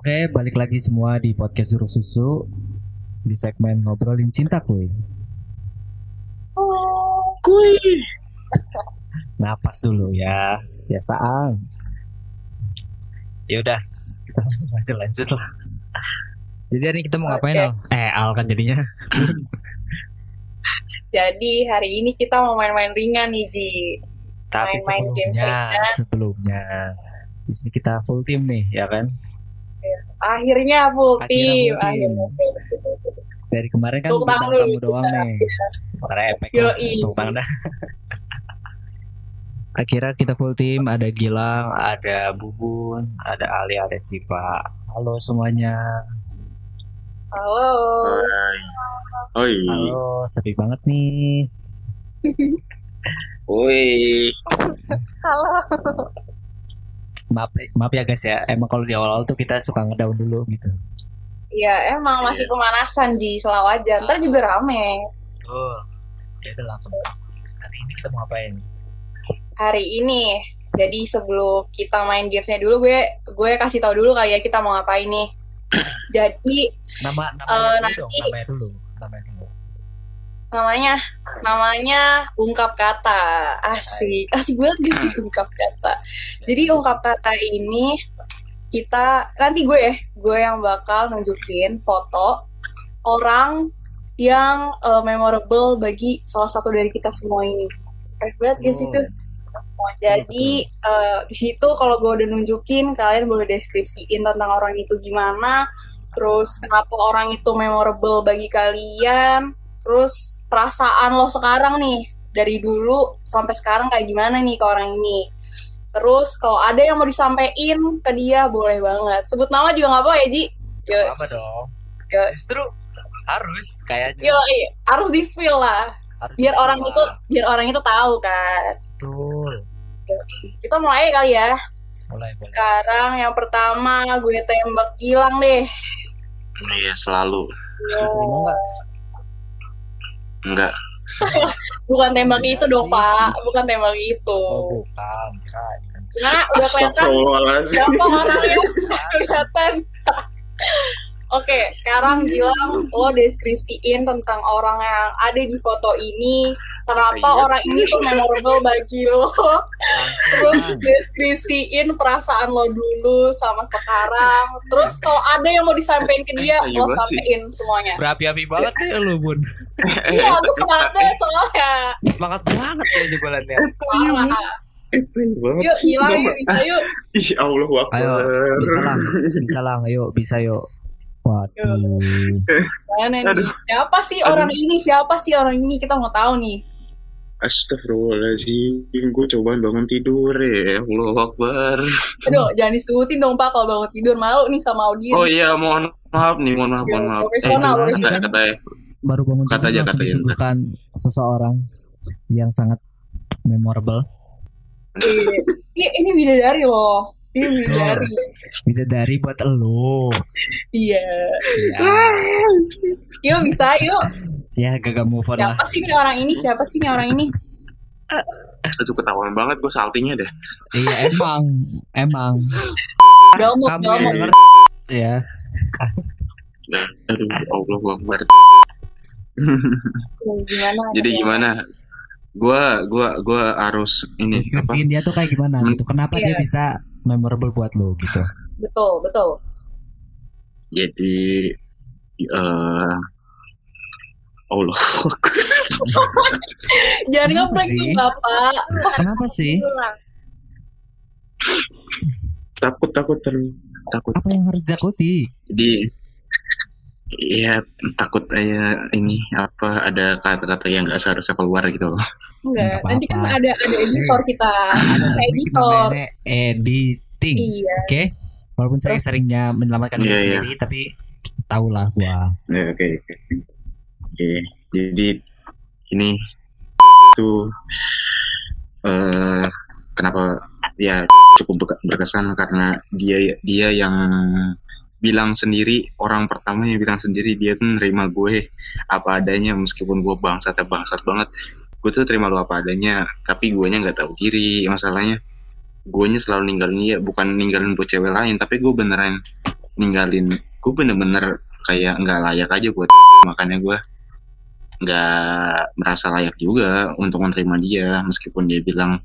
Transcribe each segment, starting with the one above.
Oke, balik lagi semua di podcast Juruk Susu di segmen ngobrolin cinta kuy. Kuy. Napas dulu ya, biasaan. Ya udah, kita langsung aja lanjut lah. Jadi hari ini kita mau ngapain. Al? Eh Al kan jadinya. Jadi hari ini kita mau main-main ringan nih Ji. Tapi Main-main game sebelumnya, ringan. sebelumnya di sini kita full team nih, ya kan? Akhirnya full Akhirnya team. full team. Akhirnya. Dari kemarin kan bintang tamu doang nih. Para epek lah, Yoi. tepuk tangan dah. Akhirnya kita full team, ada Gilang, ada Bubun, ada Ali, ada Siva. Halo semuanya. Halo. Hai. Oi. Halo, sepi banget nih. Oi. Halo. Maaf, maaf ya guys ya. Emang kalau di awal-awal tuh kita suka ngedown dulu gitu. Iya emang masih pemanasan Ji. Selalu aja. Ntar juga rame. Tuh. Ya udah langsung. Hari ini kita mau ngapain? Hari ini. Jadi sebelum kita main gamesnya dulu gue gue kasih tahu dulu kali ya kita mau ngapain nih. Jadi Nama namanya Eh, dulu nanti- dong, namanya dulu. Namanya dulu. Namanya namanya ungkap kata. Asik. Asik banget gak sih ungkap kata? Jadi ungkap kata ini kita nanti gue ya gue yang bakal nunjukin foto orang yang eh, memorable bagi salah satu dari kita semua ini. Keren banget gak sih tuh? Jadi eh, di situ kalau gue udah nunjukin kalian boleh deskripsiin tentang orang itu gimana terus kenapa orang itu memorable bagi kalian terus perasaan lo sekarang nih dari dulu sampai sekarang kayak gimana nih ke orang ini terus kalau ada yang mau disampaikan ke dia boleh banget sebut nama juga nggak apa ya Ji Yo, apa dong? Yo. Justru harus kayaknya. yo, iya, harus di spill lah Harus biar orang lah. itu biar orang itu tahu kan betul. kita mulai kali ya Mulai boleh. sekarang yang pertama gue tembak Gilang deh Iya selalu. Yo. Terima nggak? Enggak. bukan tembak itu dong pak bukan tembak itu Oh bukan, kirain. nah udah kelihatan. Siapa orang yang kelihatan? Oke, sekarang Gilang lo deskripsiin tentang orang yang ada di foto ini. Kenapa Iya. orang ini tuh memorable bagi lo? Terus deskripsiin perasaan lo dulu sama sekarang. Terus kalau ada yang mau disampaikan ke dia, Ayo lo sih. sampein semuanya. berapi-api banget ya lu bun Iya, aku semangat soalnya. semangat banget ya jualannya Parah. Eh, banget Yuk, Kenapa? yuk, bisa yuk. Ih, Allah Akbar. ayo bisa lang bisa lang ayo bisa yuk waduh Mana nih? Aduh. Siapa sih Aduh. orang ini? Siapa sih orang ini? Kita mau tahu nih. Astagfirullahaladzim. Gue cobaan bangun tidur ya. Allah Akbar. Aduh, jangan disebutin dong Pak kalau bangun tidur malu nih sama audiens. Oh iya, mohon maaf nih, mohon maaf, Ya, mohon maaf. profesional, Eh, kata, kata, baru bangun Kata tidur aja, langsung kata disuguhkan seseorang yang sangat memorable Iya. Ini ini bidadari loh. Ini bidadari. bidadari buat elo Iya. ya Yuk bisa yuk. ya gak move on lah Siapa sih nih orang ini? Siapa sih nih orang ini? Aduh, ketahuan banget gue saltingnya deh. iya emang emang Belum kamu belum. yang denger ya Aduh, Allah Akbar. Gimana? Jadi gimana? Gua gua gua harus ini apa? deskripsiin dia tuh kayak gimana gitu kenapa dia Iya. bisa memorable buat lo gitu Betul betul. Jadi eh Allah. Jangan Kenapa ngeplek sih? tuh Bapak. kenapa sih takut takut terus takut. apa yang harus ditakuti Jadi Iya takut aja ini apa ada kata-kata yang nggak seharusnya keluar gitu loh. Enggak. Nggak Nanti kan ada ada editor kita. ada editor. editing Iya. oke walaupun saya Terus- seringnya menyelamatkan diri Iya, iya. sendiri tapi tahulah gua Ya, Oke oke. Oke jadi ini tuh eh kenapa ya cukup berke- berkesan karena dia dia yang bilang sendiri orang pertama yang bilang sendiri dia tuh nerima gue apa adanya meskipun gue bangsat ya bangsat banget. Gue tuh terima lu apa adanya tapi gue nya nggak tahu diri masalahnya. Gue nya selalu ninggalin dia bukan ninggalin buat cewek lain tapi gue beneran ninggalin gue bener-bener kayak nggak layak aja buat makanya gue nggak merasa layak juga untuk menerima dia meskipun dia bilang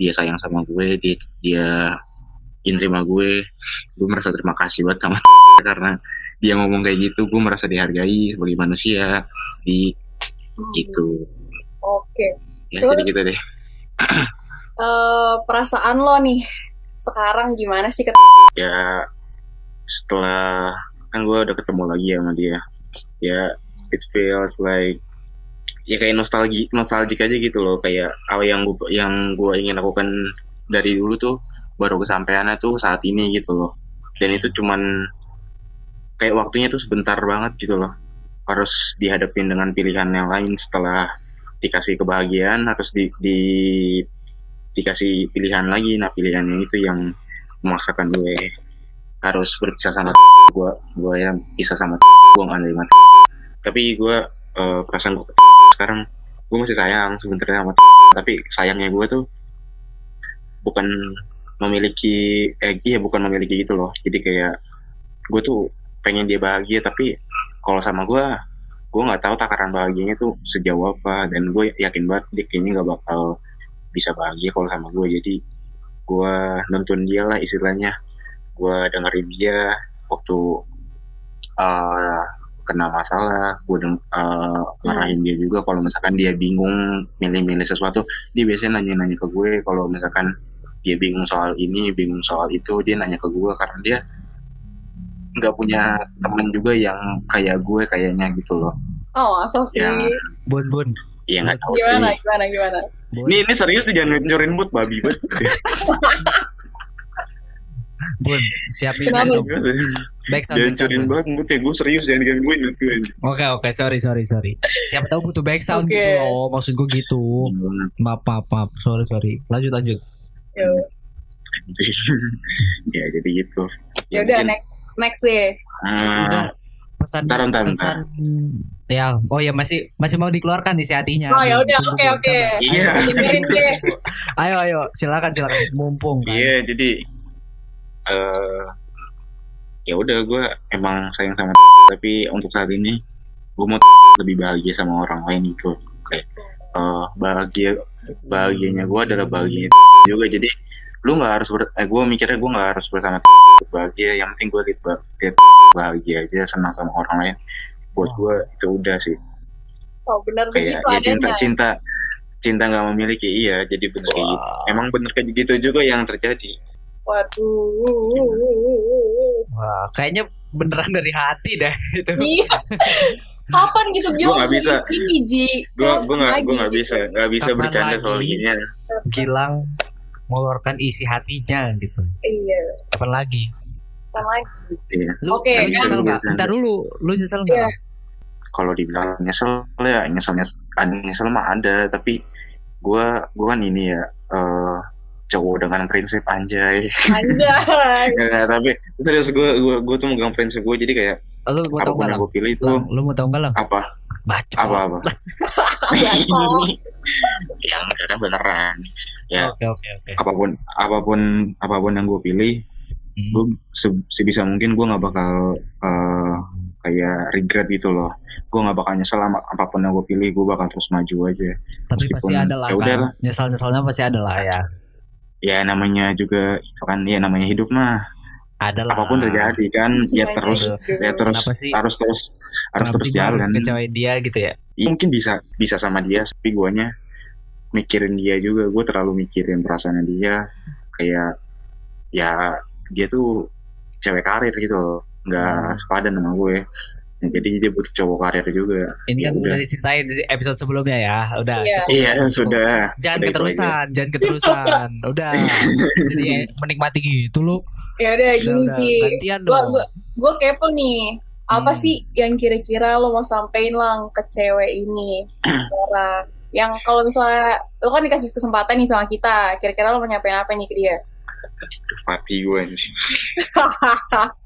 dia sayang sama gue dia dia menerima gue gue merasa terima kasih buat sama karena dia ngomong kayak gitu gue merasa dihargai sebagai manusia di itu Oke. ya Terus? jadi gitu deh Eh, perasaan lo nih sekarang gimana sih? Ket- ya setelah kan gue udah ketemu lagi sama dia ya it feels like ya kayak nostalgi nostalgic aja gitu loh kayak apa yang gue yang gue ingin lakukan dari dulu tuh baru kesampaiannya tuh saat ini gitu loh. Dan itu cuman kayak waktunya tuh sebentar banget gitu loh. Harus dihadapin dengan pilihan yang lain setelah dikasih kebahagiaan harus di, di dikasih pilihan lagi. Nah pilihannya itu yang memaksakan gue harus berpisah sama gue gue ya pisah sama gue nggak nerima tapi gue eh, perasaan gue sekarang gue masih sayang sebenarnya sama tapi sayangnya gue tuh bukan memiliki eh iya bukan memiliki gitu loh. Jadi kayak gue tuh pengen dia bahagia tapi kalau sama gue gue nggak tahu takaran bahagianya tuh sejauh apa. Dan gue yakin banget dia kayaknya nggak bakal bisa bahagia kalau sama gue jadi gue nonton dia lah istilahnya. Gue dengerin dia waktu eh, kena masalah. Gue deng eh, ngarahin dia juga. Kalau misalkan dia bingung milih-milih sesuatu dia biasanya nanya-nanya ke gue. Kalau misalkan dia bingung soal ini bingung soal itu dia nanya ke gue karena dia nggak punya temen juga yang kayak gue kayaknya gitu loh Oh, masa sih? Ya. Bun bun. Iya nggak tahu Gimana, sih gimana, gimana? Bun, ini ini serius nih jangan nyorin mood babi banget bun. Siapin untuk back sound. jangan back sound, nyorin Bun. banget mood ya gue serius jangan gangguin itu Oke oke sorry sorry sorry. Siapa tahu butuh back sound Oke. gitu loh. Maksud gue gitu. Maaf maaf maaf. Sorry sorry. Lanjut lanjut. Ya ya jadi gitu ya udah, next, next deh. ah, Udah pesan Bentar, bentar, pesan ya oh ya masih masih mau dikeluarkan isi hatinya. Oh, ya udah, Tunggu, oke, oke. Iya. Ayo. Ayo silakan silakan mumpung kan. Iya, jadi eh ya udah gue emang sayang sama tapi untuk saat ini gue mau lebih bahagia sama orang lain itu kayak eh, bahagia bahagianya gue adalah bahagia juga. Jadi lu nggak harus ber, eh, gue mikirnya gue nggak harus bersama bahagia. Yang penting gue lihat ba- lihat bahagia aja senang sama orang lain. Buat gue itu udah sih. Oh, benar. Kayak begitu ya cinta adanya. cinta cinta nggak memiliki. Iya jadi bener gitu. Emang bener kayak gitu juga yang terjadi. Waduh. Wah, kayaknya beneran dari hati dah itu. Iya. Kapan gitu Gua bilang nggak bisa. Ini Ji. gue gue nggak Kapan gue nggak lagi? bisa nggak bisa Kapan bercanda lagi? soal ginian Gilang mengeluarkan isi hatinya gitu. Iya. Kapan lagi? Kapan lagi? iya Lu, Oke, lu kan? nyesel nggak? Iya. Ntar dulu, lu nyesel Iya. nggak? kalau dibilang nyesel ya nyesel nyesel, nyesel mah ada tapi gue gue kan ini ya eh cowok dengan prinsip anjay Anjay. Nggak, tapi terus gue gue gue tuh megang prinsip gue jadi kayak Lu mau tau Lang? gue pilih itu Lang, lu mau tau lang? apa Bacot. apa apa yang kan beneran ya Oke oke oke. apa pun apa pun apa pun yang gue pilih Hmm. gue se- sebisa mungkin gue nggak bakal eh, kayak regret gitu loh gue nggak bakal nyesel sama apa pun yang gue pilih gue bakal terus maju aja Tapi meskipun pasti ada lah ya kan. lah. Nyesal-nyesalnya pasti ada lah ya. ya namanya juga kan ya namanya hidup mah Ada lah. apa pun terjadi kan ya Namanya terus hidup. ya terus Kenapa sih? harus terus harus Kenapa terus harus jalan ngecewain dia gitu ya? Ya, mungkin bisa bisa sama dia tapi guanya mikirin dia juga gue terlalu mikirin perasaannya dia kayak ya dia tuh cewek karir gitu loh nggak Hmm. sepadan sama gue jadi dia butuh cowok karir juga Ini Ya kan udah. udah diceritain di episode sebelumnya ya. Udah Iya. cukup. iya cukup. sudah Jangan Udah itu keterusan, jangan keterusan. Udah. Jadi eh, menikmati gitu lu. Ya udah gini. Gantian Gua gua gua kepo nih. Apa Hmm. sih yang kira-kira lo mau sampein lang ke cewek ini sekarang? Yang kalau misalnya lo kan dikasih kesempatan nih sama kita, kira-kira lo mau nyampein apa nih ke dia? mati gue anjing.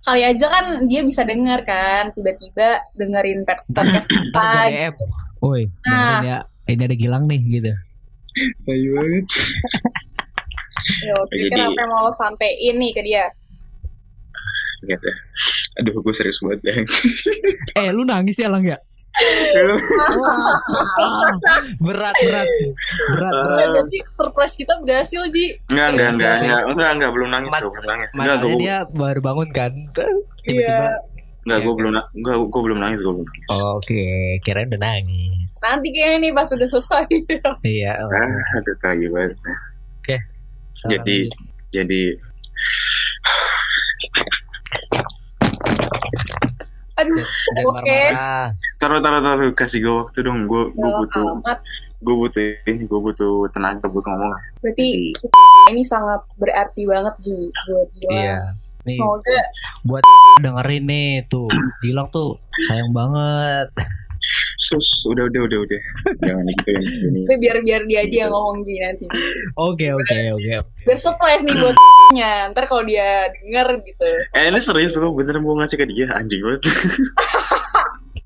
Kali aja kan dia bisa denger kan, tiba-tiba dengerin pod- podcast kita. Woi, Nah. dengerin ya. Ini ada Gilang nih gitu. Tai banget. Yo, Jadi- apa yang mau lo sampein nih ke dia? Gitu. Aduh, gue serius banget ya. Eh, lu nangis ya, Lang ya? Berat, berat. Berat, berat. Berarti surprise kita berhasil Ji Enggak, enggak, enggak, enggak, enggak, enggak, belum nangis, Mas- belum nangis. Enggak, gue, dia baru bangun kan. Tiba-tiba. enggak, gue belum, enggak, gue belum nangis, gue belum nangis. Oke, kirain udah nangis. nanti kayaknya nih pas udah selesai Iya. Ah, aduh, tai banget. Salah Jadi, jadi, aduh oke. marah-marah. taruh, taruh, taruh, kasih gue waktu dong. Gue, gue butuh, gue butuh ini, gue butuh tenaga buat ngomong. berarti ini sangat berarti banget Ji buat dia Iya. Nih, semoga dengerin nih tuh. Gilang tuh sayang banget. Sus, udah, udah, udah, udah. Jangan gitu ini. tapi biar biar dia aja yang ngomong Ji nanti Oke, oke, oke. biar surprise nih buat nya ntar kalau dia denger gitu Eh, ini serius lu beneran mau ngasih ke dia anjing banget.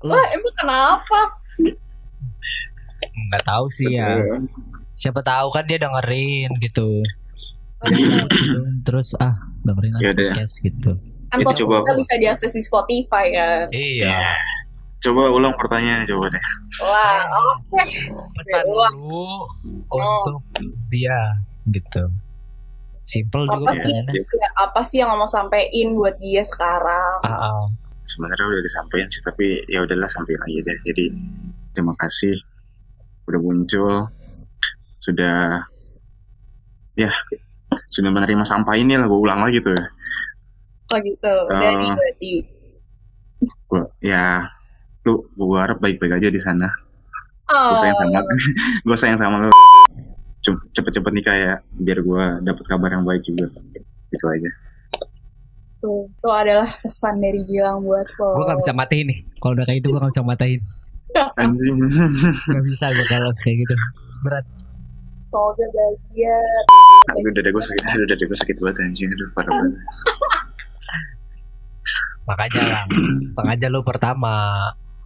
wah emang kenapa Nggak tahu sih ya. Siapa tahu kan dia dengerin gitu. Iya. gitu. Terus ah dengerin ah, Yaudah. podcast gitu. kan Itu podcast coba kita bisa diakses di Spotify kan Iya. Coba ulang pertanyaan coba deh. wah oke Pesan dulu untuk dia gitu. Simple juga apa sih pertanyaannya. ya, apa sih yang mau sampein buat dia sekarang Ah, ah. Sebenarnya udah disampaikan sih, tapi ya udahlah sampaikan aja aja. Jadi terima kasih udah muncul, sudah ya sudah menerima sampah ini lah. Gue ulang lagi tuh. oh gitu dari Eh. berarti Gua, ya lu gue harap baik-baik aja di sana. oh Gue sayang sama gue sayang sama lu. Cepet-cepet nikah ya, biar gue dapet kabar yang baik juga. Gitu aja. tuh, itu adalah pesan dari Gilang buat lo Gue gak bisa matiin nih. Kalau udah kayak gitu gue gak bisa matiin. Anjing. Gak bisa gue kalau kayak gitu. Berat. semoga bahagia Aduh, dada gue sakit, aduh, dada gue sakit banget anjing, aduh, parah banget. Makanya lah. Sengaja lu pertama.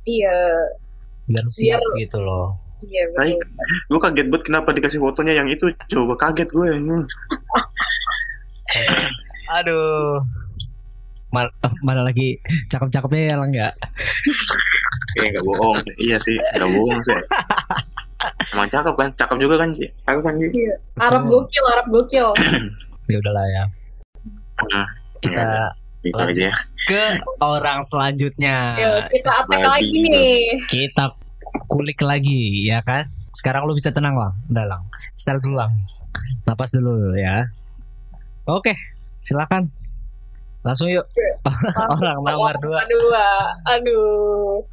Iya Biar siap gitu loh. iya Baik. betul Gue kaget banget kenapa dikasih fotonya yang itu, coba kaget gue. anjing. Aduh. Mal mana lagi cakep-cakepnya ya lah nggak? Eh, gak bohong. Iya sih, gak bohong sih. Emang cakep kan? Cakep juga kan sih? Cakep kan sih? Arab Betul. gokil Arab gokil Ya udahlah ya. Nah, Kita Gitu Lanjut. aja. ke orang selanjutnya. Yuk, kita babi lagi nih Kita kulik lagi ya kan? Sekarang lu bisa tenang lah, udah lang. Start dulu lang. Napas dulu ya. Oke, silakan. Langsung yuk. orang nomor dua. dua aduh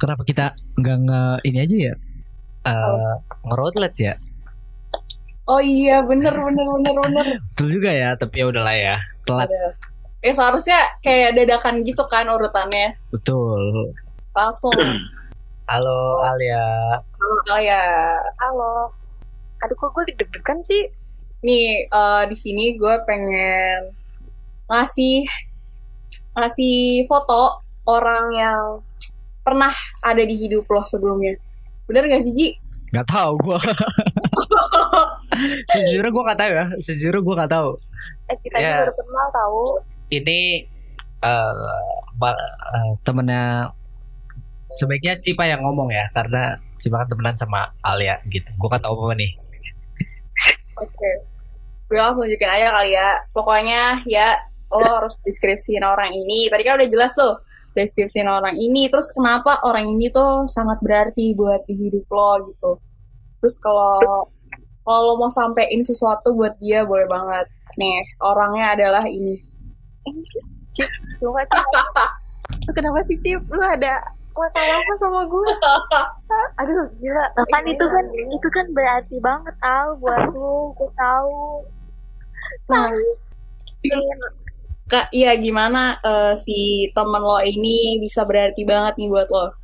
Kenapa kita nggak nge ini aja ya? Eh ngeroadlet ya? oh iya bener bener bener bener Betul juga ya, tapi ya udahlah ya. Telat. Ada. ya seharusnya kayak dadakan gitu kan urutannya Betul. langsung Halo Alia. halo ya Halo. Aduh kok gue deg-degan sih? nih eh, di sini gue pengen ngasih ngasih foto orang yang pernah ada di hidup lo sebelumnya bener gak sih Ji? Gak tahu gue. Sejujurnya gue gak tahu ya. Sejujurnya gue gak tahu. Eh si Ya. baru kenal tahu. Ini eh ma- eh, temennya sebaiknya Cipa yang ngomong ya karena Cipa kan temenan sama Alia gitu. Gue gak tahu apa nih. Oke. Gue langsung tunjukin aja kali ya. Pokoknya ya lo harus deskripsiin orang ini. Tadi kan udah jelas tuh deskripsiin orang ini. Terus kenapa orang ini tuh sangat berarti buat di hidup lo gitu. Terus kalau kalau lo mau sampein sesuatu buat dia boleh banget. Nih orangnya adalah ini. Cip, coba Cip. Lu kenapa sih Cip? Lu ada masalah apa sama gue? Aduh gila. kan itu kan itu kan berarti banget al buat lu gue tahu Nah, Kak, iya gimana eh, si temen lo ini bisa berarti banget nih buat lo?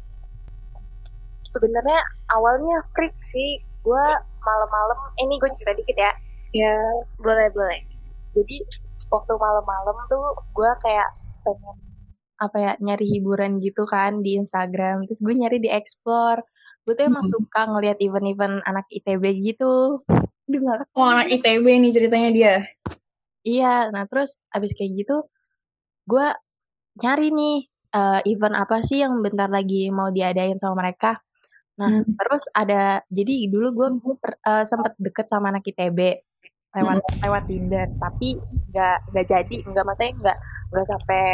Sebenarnya awalnya freak sih. Gue malam-malam. Ini gue cerita dikit ya. Ya, boleh boleh jadi waktu malam-malam tuh gue kayak pengen apa ya nyari hiburan gitu kan di Instagram terus gue nyari di explore gue tuh emang suka ngeliat event-event anak ITB gitu nggak oh anak ITB nih ceritanya dia. iya nah terus abis kayak gitu gue nyari nih eh, event apa sih yang bentar lagi mau diadain sama mereka. Nah, Hmm. terus ada jadi dulu gue uh, sempet deket sama anak ITB lewat lewat Tinder, tapi nggak nggak jadi, nggak maksudnya nggak nggak sampai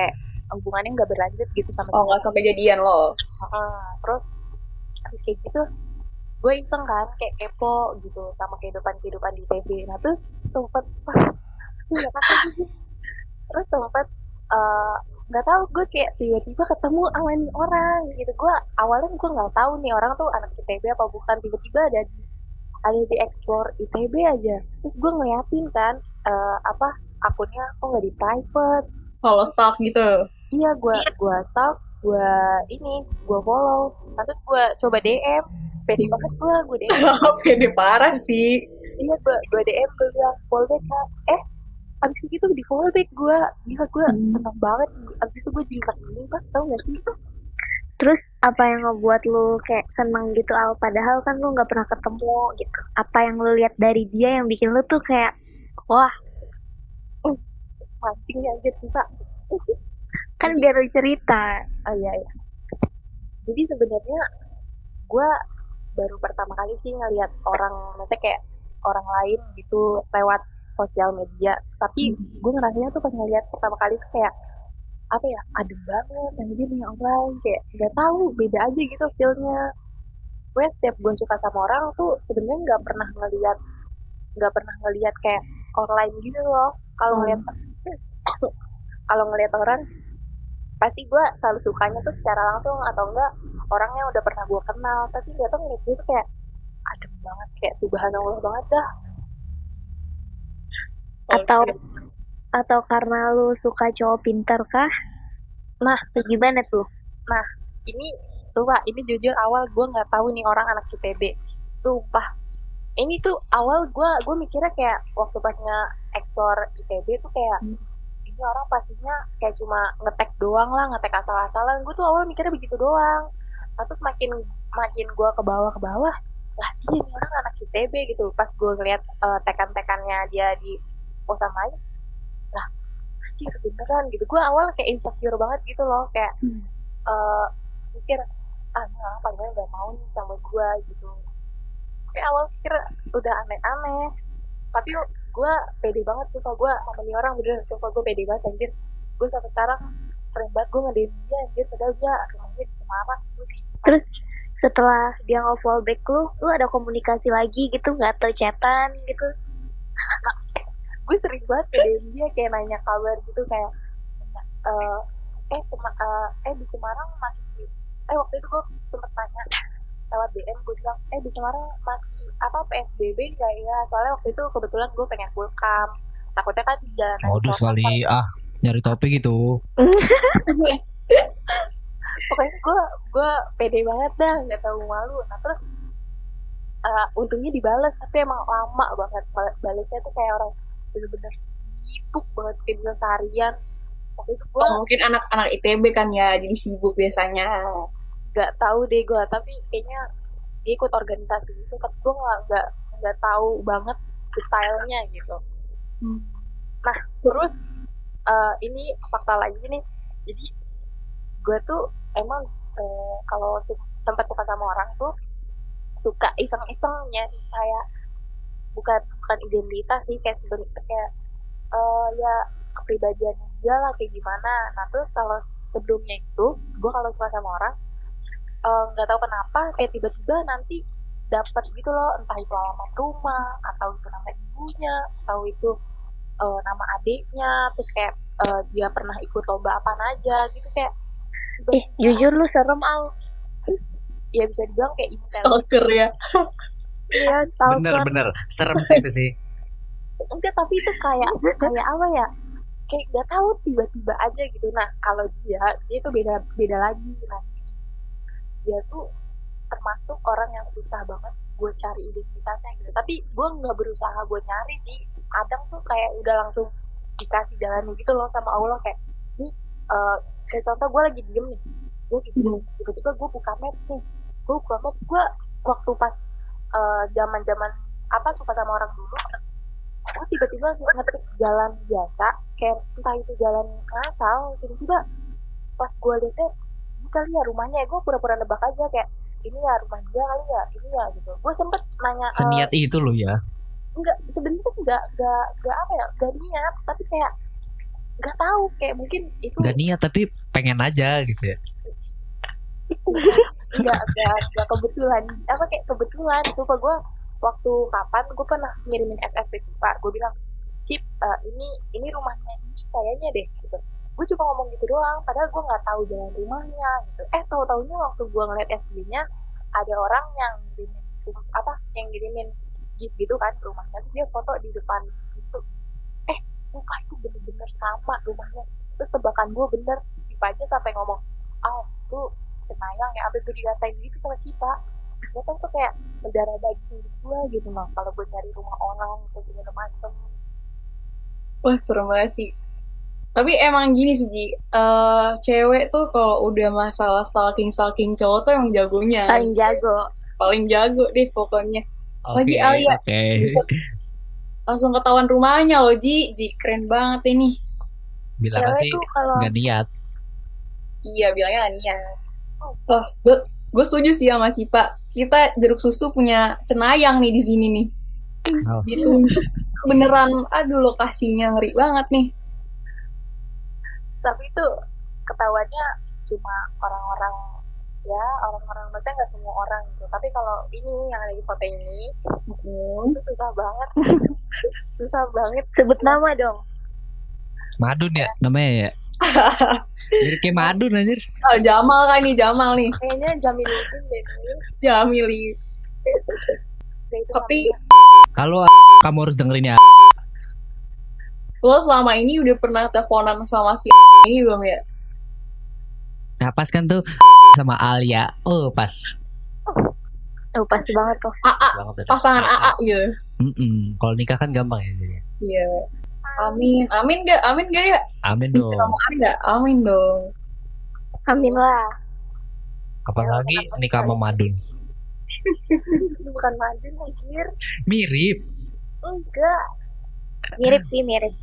hubungannya nggak berlanjut gitu sama Oh nggak sampai jadian lo. Heeh, terus habis kayak gitu gue iseng kan kayak kepo gitu sama kehidupan kehidupan di ITB nah terus sempet gitu. terus sempet eh, nggak tahu gue kayak tiba-tiba ketemu sama nih orang gitu. Gue awalnya gue nggak tahu nih orang tuh anak ITB apa bukan. Tiba-tiba ada di ada di explore ITB aja. Terus gue ngeliatin kan eh, apa akunnya kok nggak di private. Kalau stalk gitu. iya gue gue stalk gue ini gue follow. Nanti gue coba DM pede banget gue gue DM Pede parah sih. iya gue gue DM gue bilang fallback kak. Eh abis gitu di fallback gue gila gue Hmm. seneng banget abis itu gue jingkrak gini pak tau gak sih Terus apa yang ngebuat lu kayak seneng gitu Al? Padahal kan lu nggak pernah ketemu gitu. Apa yang lu lihat dari dia yang bikin lu tuh kayak wah mancing ya anjir suka kan biar lu cerita. oh iya iya jadi sebenarnya gue baru pertama kali sih ngelihat orang maksudnya kayak orang lain gitu lewat sosial media. Tapi gue ngerasanya tuh pas ngeliat pertama kali tuh kayak apa ya adem banget anjir nih orang kayak nggak tahu beda aja gitu feelnya. Gue setiap gue suka sama orang tuh sebenarnya nggak pernah ngeliat nggak pernah ngeliat kayak online gitu loh. Kalau Hmm. ngeliat kalau ngeliat orang pasti gue selalu sukanya tuh secara langsung atau enggak orangnya udah pernah gue kenal. Tapi nggak tahu ngeliat dia tuh kayak adem banget kayak subhanallah banget dah Atau atau karena lu suka cowok pintar kah? Nah. Gimana tuh? ini sumpah ini jujur awal gue nggak tahu nih orang anak ITB sumpah ini tuh awal gue gue mikirnya kayak waktu pas nge explore ITB tuh kayak ini orang pastinya kayak cuma ngetek doang lah ngetek asal-asalan gue tuh awal mikirnya begitu doang nah, terus makin makin gue ke bawah ke bawah lah iya nih orang anak ITB gitu pas gue ngeliat eh, tekan-tekannya dia di kosan lain. Lah anjir beneran gitu. Gue awal kayak insecure banget gitu loh kayak eh, mikir ah ini orang paling nggak mau nih sama gue gitu. Kayak awal pikir udah aneh-aneh. Tapi gue pede banget sih kalau gue sama nih orang bener sumpah gue pede banget anjir. Gue sampai sekarang sering banget gue ngedem dia anjir. Padahal dia rumahnya di Semarang di Terus setelah dia nge-fallback lu, lu ada komunikasi lagi gitu? Nggak atau chatan gitu? Gue sering banget ngedem dia kayak nanya kabar gitu kayak nanya, eh eh Sema- eh, eh di Semarang masih eh waktu itu gue sempet nanya lewat DM gue bilang eh di Semarang masih apa PSBB nggak ya? Soalnya waktu itu kebetulan gue pengen welcome takutnya kan di jalan Modus kali ah nyari topik itu. pokoknya gue gue pede banget dah nggak tahu malu. Nah terus eh, untungnya dibalas tapi emang lama banget Bal- balasnya tuh kayak orang bener-bener sibuk banget kayak bisa seharian. Waktu itu gue Oh, mungkin anak-anak ITB kan ya, jadi sibuk biasanya. nggak tahu deh gue tapi kayaknya dia ikut organisasi itu tapi gue nggak nggak nggak tahu banget detailnya gitu. Nah terus eh, ini fakta lagi nih. Jadi gue tuh emang eh, kalau su- sempat suka sama orang tuh suka iseng-iseng nyari kayak bukan bukan identitas sih kayak sebenarnya kayak eh, ya kepribadian dia lah kayak gimana nah terus kalau sebelumnya itu gue kalau suka sama orang eh, nggak tahu kenapa kayak tiba-tiba nanti dapat gitu loh entah itu alamat rumah atau itu nama ibunya atau itu eh, nama adiknya terus kayak eh, dia pernah ikut lomba apa aja gitu kayak Eh, jujur lu serem Al. ya bisa dibilang kayak intel Stalker ya. Iya, stalker. Bener-bener serem sih itu sih. enggak tapi itu kayak kayak apa ya kayak nggak tahu tiba-tiba aja gitu. Nah kalau dia dia itu beda beda lagi. Nah dia tuh termasuk orang yang susah banget gue cari identitasnya gitu. Tapi gue nggak berusaha buat nyari sih. Kadang tuh kayak udah langsung dikasih jalan gitu loh sama Allah. Kayak nih eh, kayak contoh gue lagi diem nih. Gue lagi diem. Tiba-tiba gue buka maps nih. Gue buka maps. Gue waktu pas zaman zaman apa suka sama orang dulu gue tiba-tiba ngetik jalan biasa kayak entah itu jalan ngasal tiba-tiba pas gue liatnya ini kali ya rumahnya gue pura-pura nebak aja kayak ini ya rumah dia kali ya ini ya gitu gue sempet nanya eh, Seniat itu lo ya. enggak sebenarnya enggak enggak enggak apa ya enggak niat tapi kayak enggak tahu kayak mungkin itu Gak niat tapi pengen aja gitu ya. Enggak enggak enggak kebetulan. Apa kayak kebetulan lupa gue waktu kapan gue pernah ngirimin SS ke Cipa gue bilang Cip eh, ini ini rumahnya ini kayaknya deh gitu. Gue cuma ngomong gitu doang padahal gue nggak tahu jalan rumahnya gitu. Eh tahu taunya waktu gue ngeliat SB-nya ada orang yang ngirimin apa yang ngirimin gift gitu kan rumahnya. Terus dia foto di depan pintu. Eh sumpah itu bener-bener sama rumahnya. Terus tebakan gue bener si Cipa sampai ngomong oh tuh cenayang ya ambil gue dikatain gitu sama Cipa gue tuh tuh kayak mendarah daging gue gitu loh kalau gue nyari rumah orang terus segala macem Wah serem banget sih. Tapi emang gini sih Ji, Eh, cewek tuh kalau udah masalah stalking stalking cowok tuh emang jagonya, Paling jago. paling jago deh pokoknya. Oke, Lagi Alia. Oke. Buset. Langsung ketahuan rumahnya loh Ji, Ji keren banget ini. Bilang cewek sih kalau gak niat. Iya bilangnya lah niat. Oh, gue gue setuju sih sama Cipa. Kita jeruk susu punya cenayang nih di sini nih. Oh. Gitu. Beneran, aduh lokasinya ngeri banget nih. tapi itu ketahuannya cuma orang-orang ya orang-orang maksudnya nggak semua orang gitu tapi kalau ini yang ada di foto ini itu susah banget susah banget Sebut nama dong. Madun ya namanya ya. Mirip kayak Madun anjir. Oh, Jamal kan nih, Jamal nih. kayaknya Jamiluddin deh ini Jamili. Dia itu Tapi. Kalau kamu harus dengerin ya. lo selama ini udah pernah teleponan sama si ini belum ya? Nah pas kan tuh sama Alia. Oh pas. Oh, pasti banget tuh. AA, pasangan AA gitu. Mm-mm. Kalau nikah kan gampang ya jadi. Iya. Amin. Amin gak? Amin gak ya? Amin dong. Gak? Amin dong. Amin lah. Kapan lagi nikah sama Madun? Ini bukan Madun anjir Mirip. enggak Mirip sih, mirip.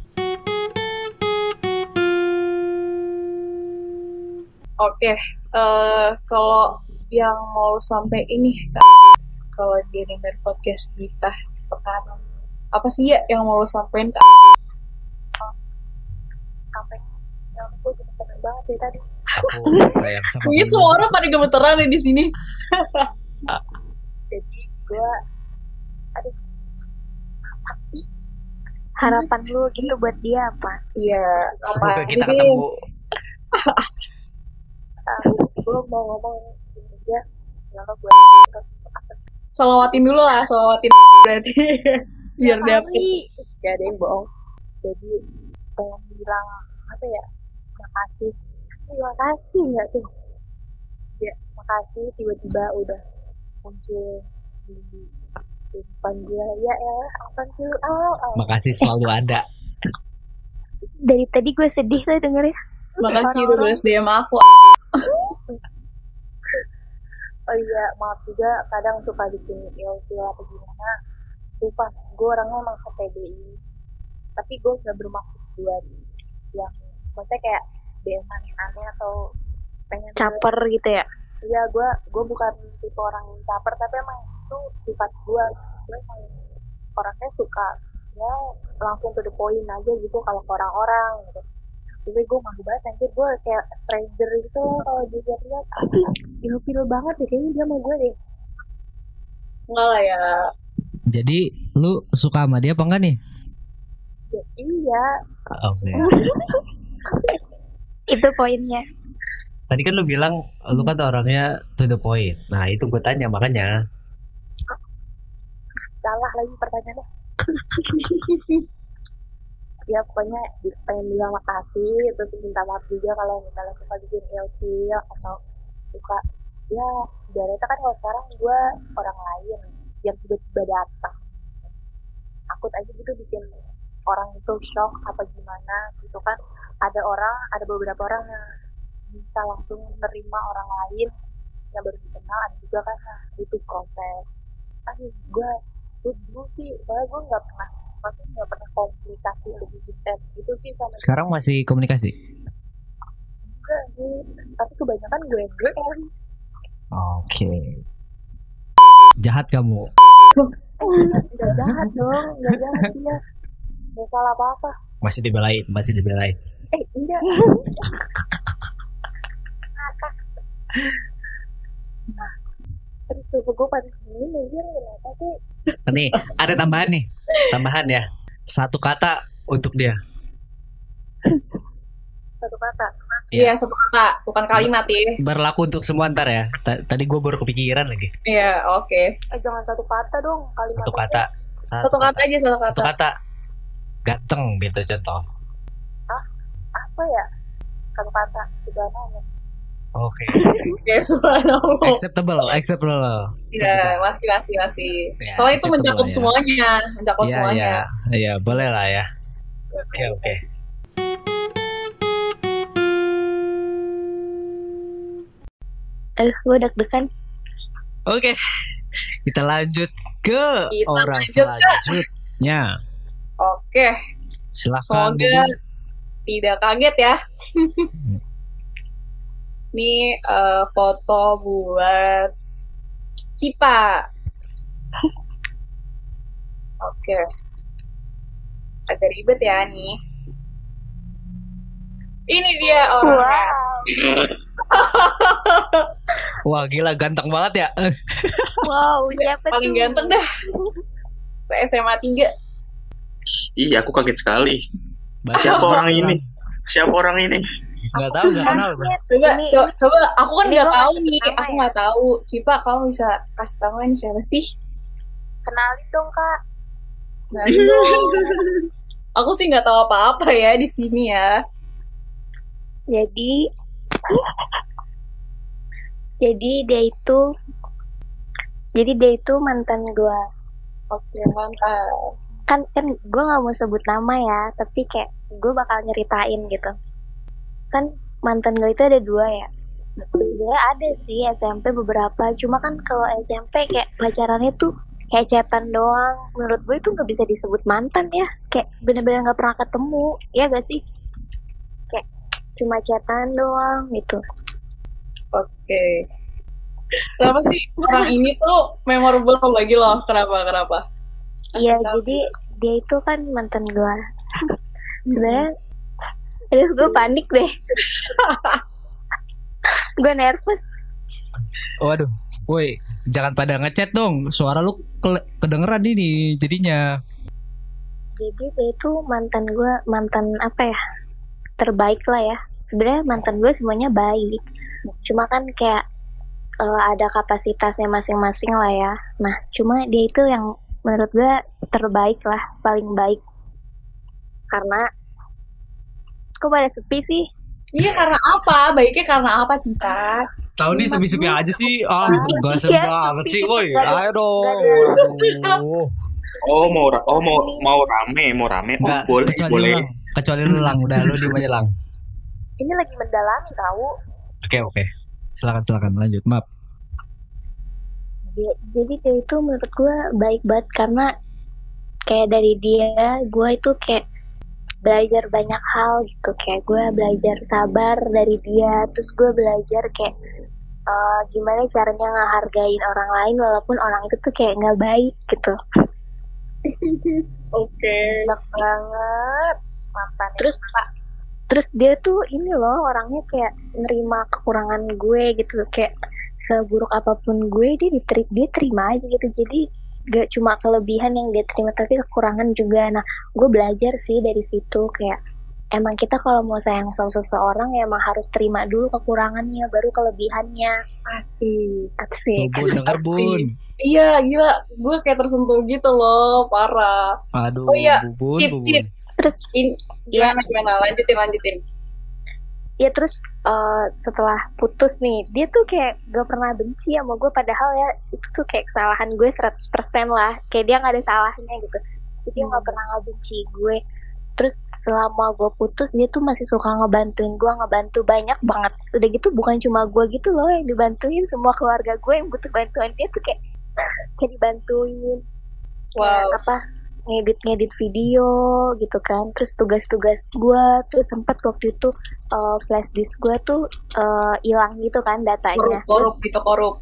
Oke. eh kalau yang mau sampai ini kalau dia denger podcast kita sekarang apa sih ya yang mau sampein ke sampai ya aku gemeteran banget dari tadi Aku sayang sama semua orang pada gemeteran nih di sini. jadi gue aduh apa sih Harapan lu gitu buat dia apa? Iya. Semoga apa kita aja deh. ketemu. gue mau ngomong ini aja ya lo gue Selawatin dulu lah, selawatin berarti biar dapet. gak ada yang bohong jadi pengen bilang apa ya makasih terima kasih nggak tuh ya makasih tiba-tiba udah muncul di kehidupan gue ya ya apa sih lu ah, ah. Makasih selalu ada. Dari tadi gue sedih tuh dengernya. Makasih udah balas DM aku. oh iya maaf juga kadang suka bikin ilfil atau gimana sumpah gue orangnya emang sepede ini tapi gue gak bermaksud buat yang maksudnya kayak DM aneh-aneh atau pengen Caper gitu ya. Iya, gue gue bukan tipe orang yang caper, tapi emang itu sifat gue. Gue emang orangnya suka ya langsung to the point aja gitu kalau ke orang-orang gitu. Sebenernya gue malu banget anjir gue kayak stranger gitu kalau dia lihat ilfil banget deh kayaknya dia sama gue deh Enggak lah ya. Jadi lu suka sama dia apa enggak nih? Ya, iya Oke. Itu poinnya. Tadi kan lu bilang lu kan orangnya to the point. Nah itu gue tanya makanya. salah lagi pertanyaannya ya pokoknya pengen bilang makasih terus minta maaf juga kalau misalnya suka bikin ilfil atau suka ya ibaratnya kan kalau sekarang gue orang lain yang tiba-tiba datang takut aja gitu bikin orang itu shock apa gimana gitu kan ada orang ada beberapa orang yang bisa langsung menerima orang lain yang baru dikenal ada juga kan nah, butuh proses aduh gue gue bingung sih soalnya gue nggak pernah maksudnya nggak pernah komunikasi lebih intens gitu sih sama dia. Sekarang masih komunikasi? enggak sih tapi kebanyakan gue gue Oke. Jahat kamu. nggak jahat dong nggak jahat dia nggak salah apa apa Masih dibelain, masih dibelain. eh enggak nah terus suhu gue panas gini anjir kenapa sih Nih, ada tambahan nih. Tambahan ya. Satu kata untuk dia. satu kata Iya. Iya, satu kata, bukan kalimat ya. Berlaku untuk semua ntar ya. Ta- Tadi gue baru kepikiran lagi. Iya, oke. eh jangan satu kata dong kalimat Satu kata. Satu kata aja, satu Satu kata. Ganteng gitu contoh. apa ya satu kata subhanallah Oke. Oke, subhanallah. Acceptable, acceptable. Iya, masih, masih, masih. Ya, Soalnya itu mencakup ya. semuanya, mencakup Iya, semuanya. iya. Iya, boleh lah ya. Oke, oke. Aduh, gue deg-degan. Oke. Kita lanjut ke Kita orang lanjut ke- selanjutnya. Oke, Silahkan. semoga tidak kaget ya. Ini eh, foto buat Cipa. Oke. Agak ribet ya nih. Ini dia orangnya. Wah, gila ganteng banget ya. Wow, siapa Paling tuh? ganteng dah. SMA 3. Iya, aku kaget sekali. Baca Siapa orang ini? Siapa orang ini? Nggak tahu, nggak kenal. gua. Coba, Ini- co- coba, aku kan nggak gua tahu nih, aku ya? nggak tahu. Cipa, kamu bisa kasih tahu ini siapa sih? kenalin dong kak Nah, dong. aku sih nggak tahu apa-apa ya di sini ya. Jadi jadi dia itu jadi dia itu mantan gue Oke, mantap. Kan kan gue nggak mau sebut nama ya tapi kayak gue bakal nyeritain gitu kan mantan gue itu ada dua ya sebenarnya ada sih SMP beberapa cuma kan kalau SMP kayak pacarannya tuh kayak chatan doang menurut gue itu nggak bisa disebut mantan ya kayak bener-bener nggak pernah ketemu ya gak sih kayak cuma chatan doang gitu Oke. Kenapa sih orang ini tuh memorable bagi lo? Kenapa? Kenapa? Iya, jadi dia itu kan mantan gue. Sebenarnya, aduh gue panik deh. gue nervous. Waduh, woi, jangan pada ngechat dong. Suara lu ke- kedengeran ini jadinya. Jadi dia itu mantan gue, mantan apa ya? Terbaik lah ya. Sebenarnya mantan gue semuanya baik. Cuma kan kayak eh, ada kapasitasnya masing-masing lah ya. Nah, cuma dia itu yang menurut gue terbaik lah, paling baik. Karena kok pada sepi sih? Iya karena apa? Baiknya karena apa, Cita? Tahu nih sepi-sepi aja sih. Ah, gak seru Iya, banget sih, woi. Nggak Ayo dong. nggak. Oh, mau ra- oh mau mau rame, mau rame. Oh, Enggak, boleh, kecuali boleh. lang. Kecuali lu lang, udah lu diem aja lang. ini lagi mendalami tahu Oke, oke. Silakan, silakan lanjut. Maaf. Dia- jadi dia itu menurut gue baik banget karena kayak dari dia gue itu kayak belajar banyak hal gitu. Kayak gue belajar sabar dari dia terus gue belajar kayak eh, gimana caranya ngehargain orang lain walaupun orang itu tuh kayak nggak baik gitu. Oke. Cocok banget. Mantan terus terus dia tuh ini loh orangnya kayak nerima kekurangan gue gitu. Kayak seburuk apa pun gue dia diterima dia terima aja gitu jadi gak cuma kelebihan yang dia terima tapi kekurangan juga nah gue belajar sih dari situ kayak emang kita kalau mau sayang sama seseorang ya emang harus terima dulu kekurangannya baru kelebihannya Asik. Tuh, asik Bun, denger, Bun. Iya, gila. Gue kayak tersentuh gitu loh, parah. Aduh, Oh iya, Bubun, Cip, Bubun. Cip. terus In, gimana, gimana? Lanjutin, lanjutin. Ya terus eh, setelah putus nih dia tuh kayak gak pernah benci sama gue padahal ya itu tuh kayak kesalahan gue 100% lah. Kayak dia nggak ada salahnya gitu. Jadi dia nggak pernah nggak benci gue. Terus selama gue putus dia tuh masih suka ngebantuin gue ngebantu banyak banget. Udah gitu bukan cuma gue gitu loh yang dibantuin semua keluarga gue yang butuh bantuan dia tuh kayak kayak dibantuin. Wow. Kayak apa ngedit-ngedit video gitu kan. Terus tugas-tugas gue terus sempat waktu itu uh, flash disk gue tuh uh, hilang gitu kan datanya. Korup korup gitu korup.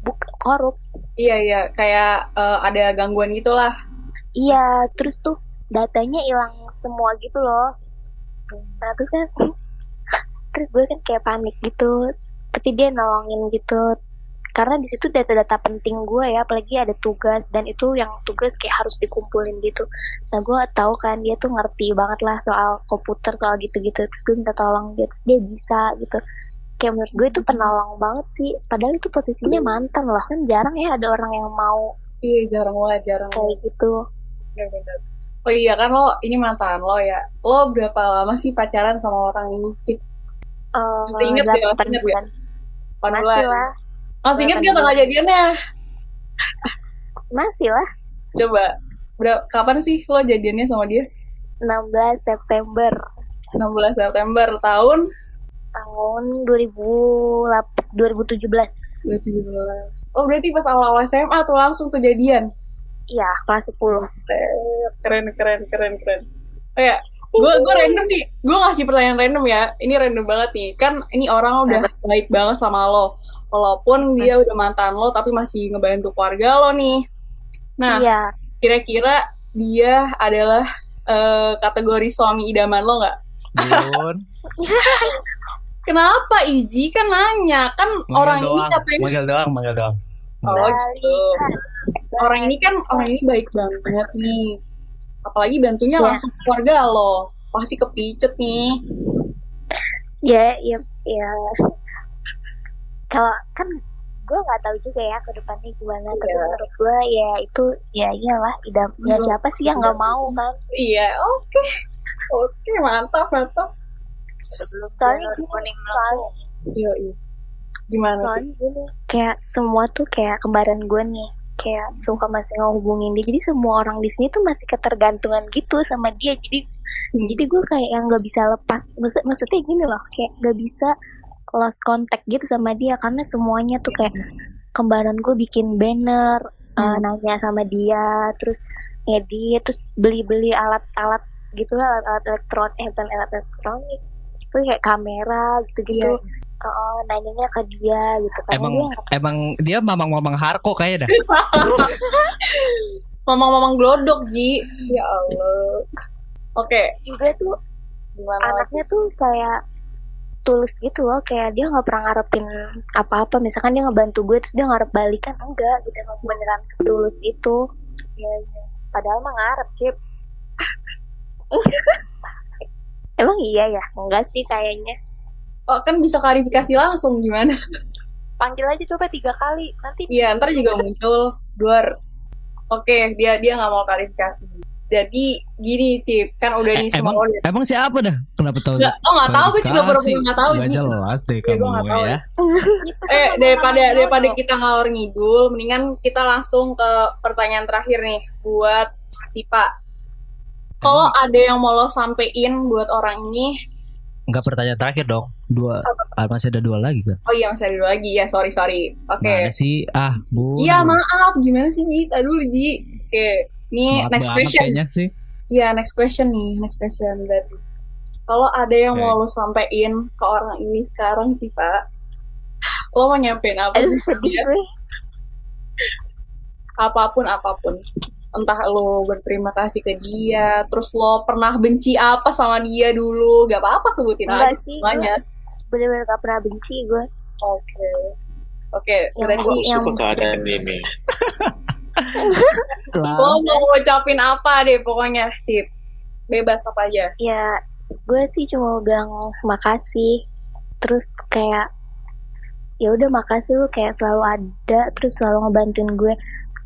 Buk korup. Iya iya kayak uh, ada gangguan gitulah. Iya terus tuh datanya hilang semua gitu loh. Nah terus kan terus gue kan kayak panik gitu. Tapi dia nolongin gitu karena di situ data-data penting gue ya apalagi ada tugas dan itu yang tugas kayak harus dikumpulin gitu. Nah gue tahu kan dia tuh ngerti banget lah soal komputer soal gitu-gitu. Terus gue minta tolong dia terus dia bisa gitu. Kayak menurut gue itu penolong banget sih. Padahal itu posisinya mantan loh kan jarang ya ada orang yang mau iya jarang banget jarang kayak gitu. Bener-bener oh iya kan lo ini mantan lo ya. Lo berapa lama sih pacaran sama orang ini sih? Uh, Masih inget ya, masih inget ya? masih bulan. lah masih inget gak tanggal jadiannya? Masih lah. Coba berapa kapan sih lo jadiannya sama dia? 16 September. 16 September tahun? Tahun 2008 2017 2017 oh berarti pas awal-awal SMA tuh langsung tuh jadian? Iya kelas 10 keren keren keren keren oh ya gue gue random nih. Gue ngasih pertanyaan random ya. Ini random banget nih. Kan ini orang udah baik banget sama lo walaupun dia udah mantan lo tapi masih ngebantu keluarga lo nih. Nah iya. kira-kira dia adalah eh, kategori suami idaman lo nggak? Kenapa? Iji kan nanya. Kan Manggil orang ini doang, katanya manggil doang, manggil doang. oh gitu. Orang ini kan orang ini baik banget nih. Apalagi bantunya Ya. langsung keluarga lo. Pasti kepicut nih. Ya ya ya kalau kan gue nggak tahu juga ya ke depannya gimana tapi Iya. menurut gue ya itu ya iyalah idam ya Betul. siapa sih yang nggak mau kan? Iya oke. Oke mantap mantap. Soalnya gini soalnya iya iya gimana tuh? soalnya gini kayak semua tuh kayak kembaran gue nih kayak suka masih ngehubungin dia. Jadi semua orang di sini tuh masih ketergantungan gitu sama dia. Jadi jadi gue kayak yang nggak bisa lepas. Maksud maksudnya gini loh kayak nggak bisa lost contact gitu sama dia karena semuanya tuh kayak kembaran gue bikin banner uh, Hmm. nanya sama dia terus ngedit terus beli-beli alat-alat gitu lah alat-alat elektron eh bukan alat elektronik itu kayak kamera gitu-gitu Iya. Oh, nanyanya ke dia gitu karena Emang dia emang dia mamang-mamang harko kayaknya dah. mamang-mamang glodok Ji ya Allah oke juga tuh gimana lagi? anaknya tuh kayak tulus gitu loh kayak dia nggak pernah ngarepin apa-apa misalkan dia ngebantu gue terus dia ngarep balikan enggak gitu emang beneran setulus itu Iya, iya. padahal mah ngarep cip emang iya ya enggak sih kayaknya oh, kan bisa klarifikasi langsung gimana Panggil aja coba tiga kali. Nanti Iya, ntar juga muncul duar. Oke, dia dia nggak mau klarifikasi. Jadi gini, Cip, kan udah Eh, nih semua emang udah. emang siapa dah? Kenapa tahu? Nggak, oh nggak tahu, gue juga baru nggak tahu. Ji. jelas deh Iya, kamu tahu. ya. Kan Eh, daripada daripada kita ngalor ngidul, mendingan kita langsung ke pertanyaan terakhir nih buat Cipa. Kalau ada yang mau lo sampein buat orang ini, Enggak pertanyaan terakhir dong. Dua ah, masih ada dua lagi kan. oh iya masih ada dulu lagi ya, sorry sorry. Oke. Mana sih? Ah, Bu. Iya maaf, gimana sih Ji? Tadi dulu Ji. Oke, nih Smart next question. kayaknya sih. Iya, next question nih, next question berarti. Kalau ada yang Oke. mau lo sampein ke orang ini sekarang, Cipa, lo mau nyampein apa aduh sih sedih Apa pun, apa pun. Entah lo berterima kasih ke dia, terus lo pernah benci apa sama dia dulu, gak apa-apa sebutin enggak aja sih semuanya. bener-bener gak pernah benci gue Oke. Oke, Yang berarti yang keadaan ini. lo mau ngucapin apa deh pokoknya, Cip. Bebas apa aja. ya gue sih cuma bilang makasih. Terus kayak ya udah makasih lu kayak selalu ada terus selalu ngebantuin gue.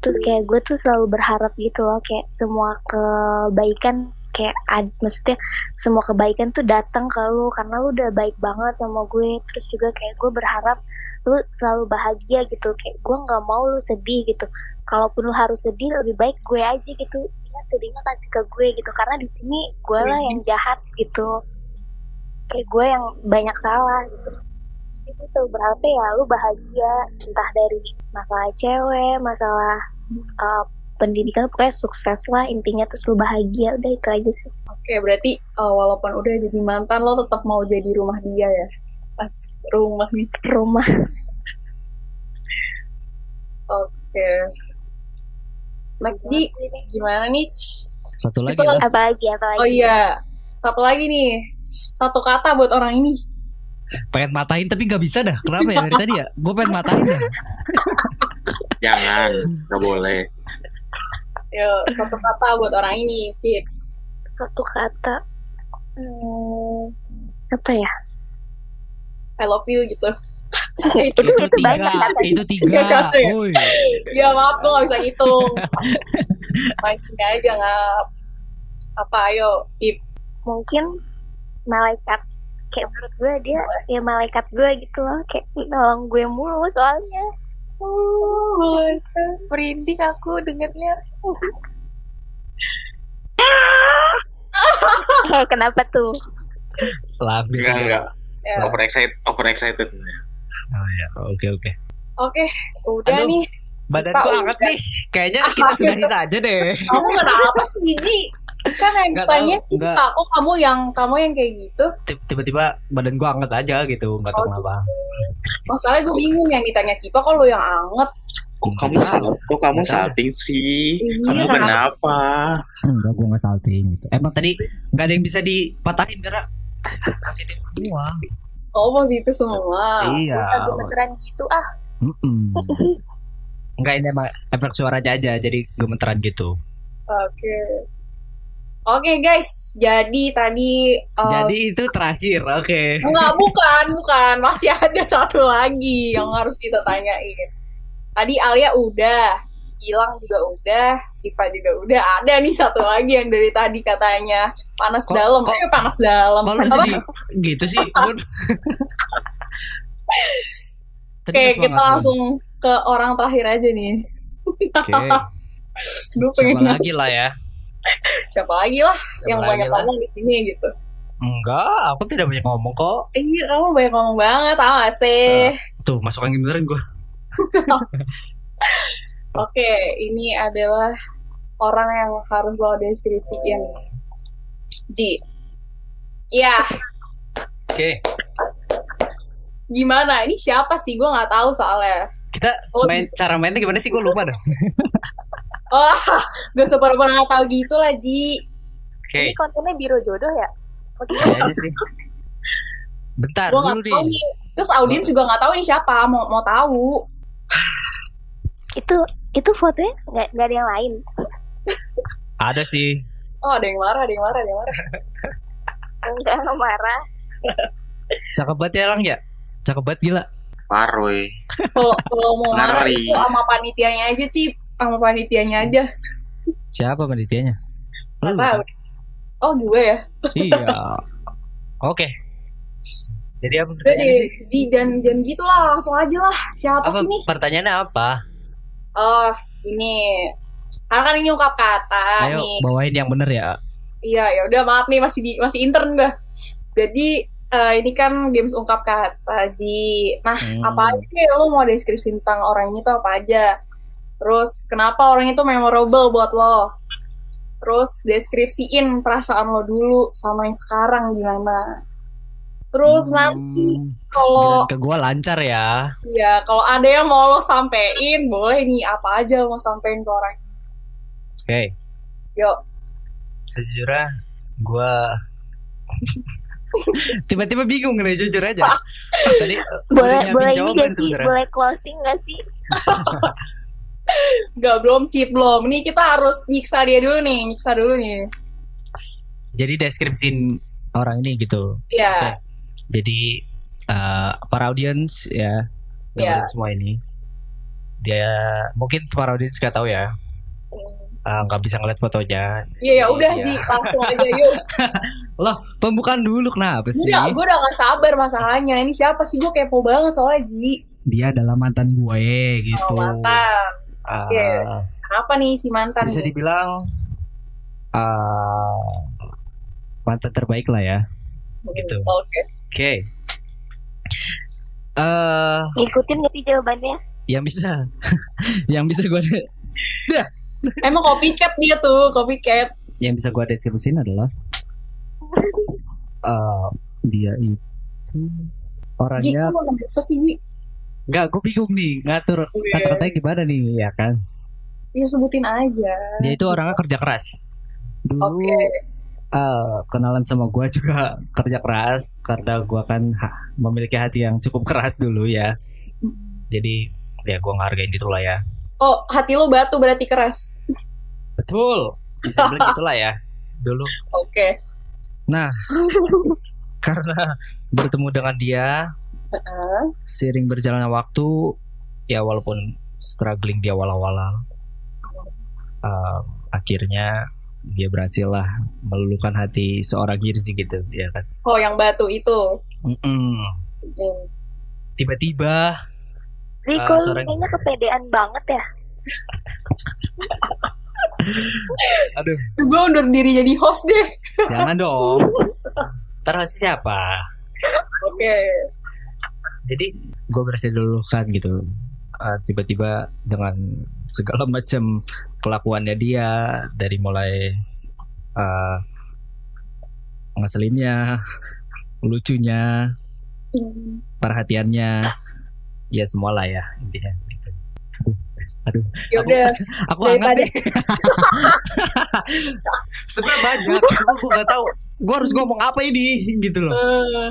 Terus kayak gue tuh selalu berharap gitu loh kayak semua kebaikan kayak ad, maksudnya semua kebaikan tuh datang ke lu karena lu udah baik banget sama gue. Terus juga kayak gue berharap lu selalu bahagia gitu kayak gue nggak mau lu sedih gitu kalaupun lu harus sedih lebih baik gue aja gitu. Ya sedihnya kasih ke gue gitu. Karena di sini gue lah yang jahat gitu. Kayak gue yang banyak salah gitu. Itu selalu berharap ya lu bahagia. Entah dari masalah cewek masalah uh, pendidikan pokoknya sukses lah intinya terus lu bahagia. Udah itu aja sih. Oke, berarti uh, walaupun udah jadi mantan lo tetap mau jadi rumah dia ya. Pas rumah nih. rumah. Oke. Next di gimana nih? Satu lagi Itu lah. apalagi apalagi Oh iya, satu lagi nih. Satu kata buat orang ini. Pengen matahin tapi gak bisa dah. Kenapa ya dari tadi ya? Gue pengen matahin dah. Jangan, nggak boleh. Yo, satu kata buat orang ini, Cip. satu kata hmm, apa ya I love you gitu. Itu, Itu itu banyak tiga. kata Itu Tiga tiga. ya? Woi. Ya maaf, gue gak bisa hitung. Mancing aja ngap. Apa, ayo, Cip. mungkin malaikat kayak menurut gue dia ya malaikat gue gitu loh kayak nolong gue mulu soalnya Oh, Merinding aku dengernya. kenapa tuh Lah, Enggak, bisa enggak. Ya. Over excited, over excited. Oh ya, oke oke. Oke, udah Aduh. nih. Badanku hangat nih. Kayaknya kita sudahi saja deh. Kamu kenapa sih, Gigi? Kan yang ditanya. Kak, kok kamu yang kamu yang kayak gitu? Tib- Tiba-tiba badan gua hangat aja gitu, nggak tahu Oh, kenapa. Masalahnya gue bingung yang ditanya Cipa kok lo yang anget. Kok kamu kok kamu salting sih? Iya, Kamu kenapa? Enggak, gua nggak salting gitu. Emang tadi nggak ada yang bisa dipatahin karena positif semua. Oh, positif semua. Iya. Gemeteran gitu ah. Mm-mm. Enggak ini emang efek suaranya aja jadi gemeteran gitu. Oke. Oke guys, jadi tadi uh, Jadi itu terakhir, oke. enggak bukan, bukan, masih ada satu lagi yang harus kita tanyain. Tadi Alia udah, Gilang juga udah, Siva juga udah. Ada nih satu lagi yang dari tadi katanya panas Kok- dalam. kok- Eh panas dalam. Apa? jadi gitu sih, Oke, kita langsung ke orang terakhir aja nih. Oke. Gue pengen Siapa lagi lah ya? siapa lagi lah Siapa yang lagi banyak lah? ngomong di sini gitu. Enggak, aku tidak banyak ngomong kok. Iya, kamu banyak ngomong banget, tau gak sih? Tuh, masuk angin beneran gua. Oke, ini adalah orang yang harus lo deskripsiin. Ji. Iya, Oke. gimana? Ini siapa sih? Gue nggak tahu soalnya. Kita Oh, main cara mainnya gimana sih? Gua lupa dah. Oh, gak sepura-pura nggak tahu gitu lah, Ji. Oke, Ini kontennya biro jodoh ya? kayaknya sih. Bentar Gue dulu nggak tahu nih. nih. Terus audiens juga nggak tahu ini siapa. Mau mau tahu? Itu itu fotonya nggak nggak ada yang lain Ada sih. Oh, ada yang marah, ada yang marah, ada yang marah. enggak nggak marah Cakep banget ya, Lang ya? Cakep banget gila. Paroy. Kalau kalau mau marah itu sama panitianya aja, Cip. Sama panitianya aja. Siapa panitianya? Tahu. Oh, gue ya. Iya. Oke. Jadi apa Jadi, pertanyaannya sih? di dan dan gitu lah, langsung aja lah. Siapa Apa sih nih? pertanyaannya apa? Oh, ini. Karena kan ini ungkap kata Ayo nih. bawain yang bener ya. Iya, ya udah maaf nih masih di masih intern gue. Jadi eh, ini kan games ungkap kata Ji. Nah, Hmm. apa aja sih lo mau deskripsi tentang orang ini tuh apa aja? Terus kenapa orang itu memorable buat lo? Terus deskripsiin perasaan lo dulu sama yang sekarang gimana? Terus nanti Hmm, kalau giliran ke gua lancar ya. ya kalau ada yang mau lo sampein, boleh nih apa aja lo mau sampein ke orang. Oke. Yuk. Sejujurnya gua tiba-tiba bingung nih jujur aja. Tadi uh, boleh boleh ini gak sih boleh closing gak sih Gak belum chip belum. Nih kita harus nyiksa dia dulu nih, nyiksa dulu nih. Jadi deskripsiin orang ini gitu. Ya. Jadi uh, para audiens ya, Ya. dengerin semua ini. Dia mungkin para audiens gak tahu ya, uh, nggak bisa ngeliat fotonya. Iya ya udah Iya. di langsung aja yuk. Loh, pembukaan dulu kenapa sih? Udah, gue udah gak sabar masalahnya. Ini siapa sih gue kepo banget soalnya Ji. Dia adalah mantan gue gitu. Oh, mantan. Ah, Oke. Kenapa nih si mantan? bisa nih? dibilang ah, mantan terbaik lah ya. gitu. Hmm, Oke. Oke. Eh, ngikutin gak sih jawabannya yang bisa, yang bisa gue, Emang copycat dia tuh, copycat. yang bisa gua deskripsiin adalah eh, dia itu orangnya nggak gue bingung nih ngatur Iya. kata-katanya gimana nih ya kan Ya sebutin aja. dia itu orangnya kerja keras dulu Oke. Eh, kenalan sama gua juga kerja keras karena gua kan ha- memiliki hati yang cukup keras dulu ya jadi ya gua ngehargain itu lah ya Oh, hati lo batu berarti keras. betul bisa bilang gitulah ya dulu Oke. karena bertemu dengan dia Heeh. sering berjalannya waktu ya walaupun struggling di awal-awal eh, akhirnya dia berhasil lah meluluhkan hati seorang Hirzi gitu ya kan Oh, yang batu itu. Mm-mm. Hmm. tiba-tiba Riko Ah, lu sorry. kayaknya kepedean banget ya. aduh Gue undur diri jadi host deh. jangan dong host siapa Oke. jadi gue berhasil diluluhkan gitu Eh, tiba-tiba dengan segala macam kelakuannya dia dari mulai eh, ngeselinnya lucunya Hmm. perhatiannya ya semua lah ya intinya gitu. aduh Ya udah. aku hangat Daripada- deh sebenarnya banyak cuma gue nggak tahu gue harus ngomong apa ini gitu loh Eh,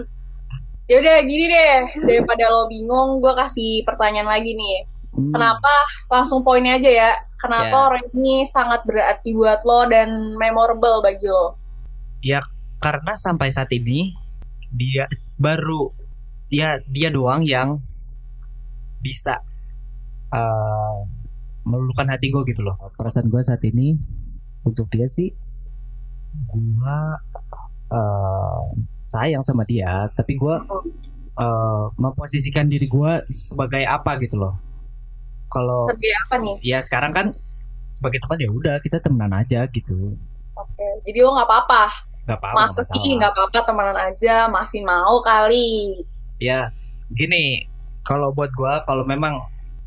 Ya udah gini deh, daripada lo bingung, gue kasih pertanyaan lagi nih. Hmm. Kenapa langsung poinnya aja ya? Kenapa Ya. orang ini sangat berarti buat lo dan memorable bagi lo? karena sampai saat ini dia baru ya dia doang yang bisa uh, meluluhkan hati gue gitu loh perasaan gue saat ini untuk dia sih gue uh, sayang sama dia tapi gue uh, memposisikan diri gue sebagai apa gitu loh kalau Sebagai apa nih? ya sekarang kan sebagai teman ya udah kita temenan aja gitu Oke, jadi lo nggak apa-apa. nggak apa-apa Masa sih nggak apa-apa temenan aja, masih mau kali. ya gini kalau buat gua kalau memang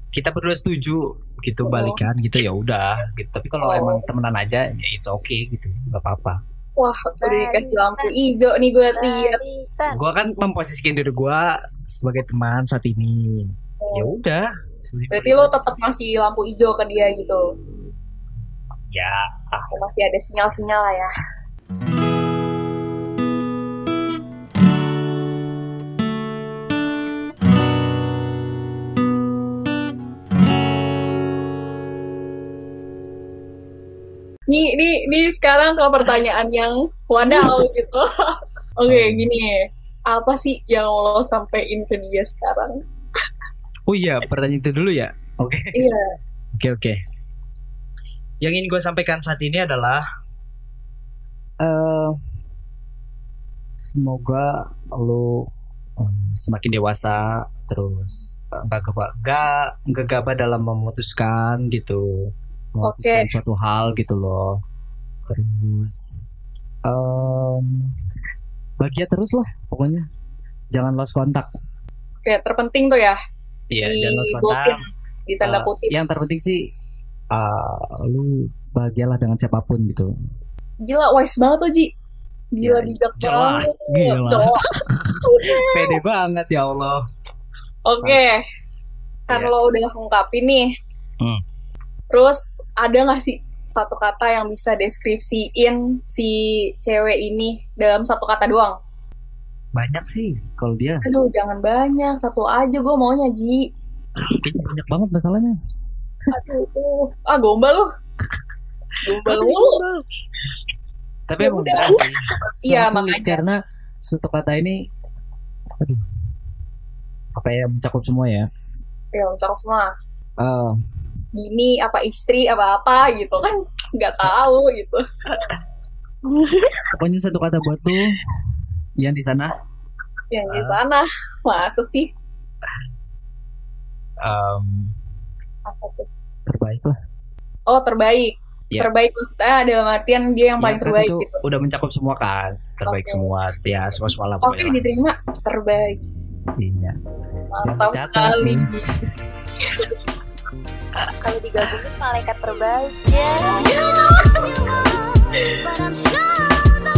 kita berdua setuju gitu Oh. balikan gitu ya udah gitu tapi kalau Oh. emang temenan aja ya it's okay gitu nggak apa-apa Wah, udah dikasih lampu hijau nih gue lihat. Gua kan memposisikan diri gua sebagai teman saat ini ya udah Berarti lo tetap ngasih lampu hijau ke dia gitu. ya Masih ada sinyal-sinyal lah ya. Nih, nih, nih sekarang ke pertanyaan yang wadaw gitu. Oke, gini. Apa sih yang lo sampein ke dia sekarang? oh iya pertanyaan itu dulu ya oke Iya. Oke oke. Yang ingin gue sampaikan saat ini adalah eh semoga lo em, semakin dewasa terus eh, nggak nggak nggak gabah dalam memutuskan gitu memutuskan suatu hal gitu loh terus em bahagia terus lah pokoknya jangan lost kontak Oke, terpenting tuh ya. iya Di jangan lost kontak di tanda Eh, kutip. yang terpenting sih uh, lu bahagialah dengan siapa pun gitu Gila, wise banget tuh, Ji. Gila, Ya, bijak jelas, banget. gila. Jelas. pede banget ya Allah Oke. Kan Iya. lo udah ungkapin nih. Hmm. Terus, ada gak sih satu kata yang bisa deskripsiin si cewek ini dalam satu kata doang? banyak sih kalau dia Aduh, jangan banyak. Satu aja gue maunya, Ji. kayaknya banyak banget masalahnya Aduh. Ah, gombal lu. Gombal lu. tapi Ya emang beneran sih Iya, makanya. karena satu kata ini aduh apa ya mencakup semua ya Ya, cakep semua. Eh, Bini, apa istri, apa apa gitu kan. Nggak tahu gitu. pokoknya satu kata buat lu yang di sana Yang di sana. Masa sih? Apa tuh? terbaik lah Oh, terbaik. Iya. Terbaik maksudnya dalam artian dia yang paling Ya, kan terbaik itu gitu. udah mencakup semua kan terbaik Oke. semua ya semua semua lah Oke, pokoknya lah. diterima. Terbaik. iya Mantap catat nih. kalau digabungin malaikat terbaik. Ya sure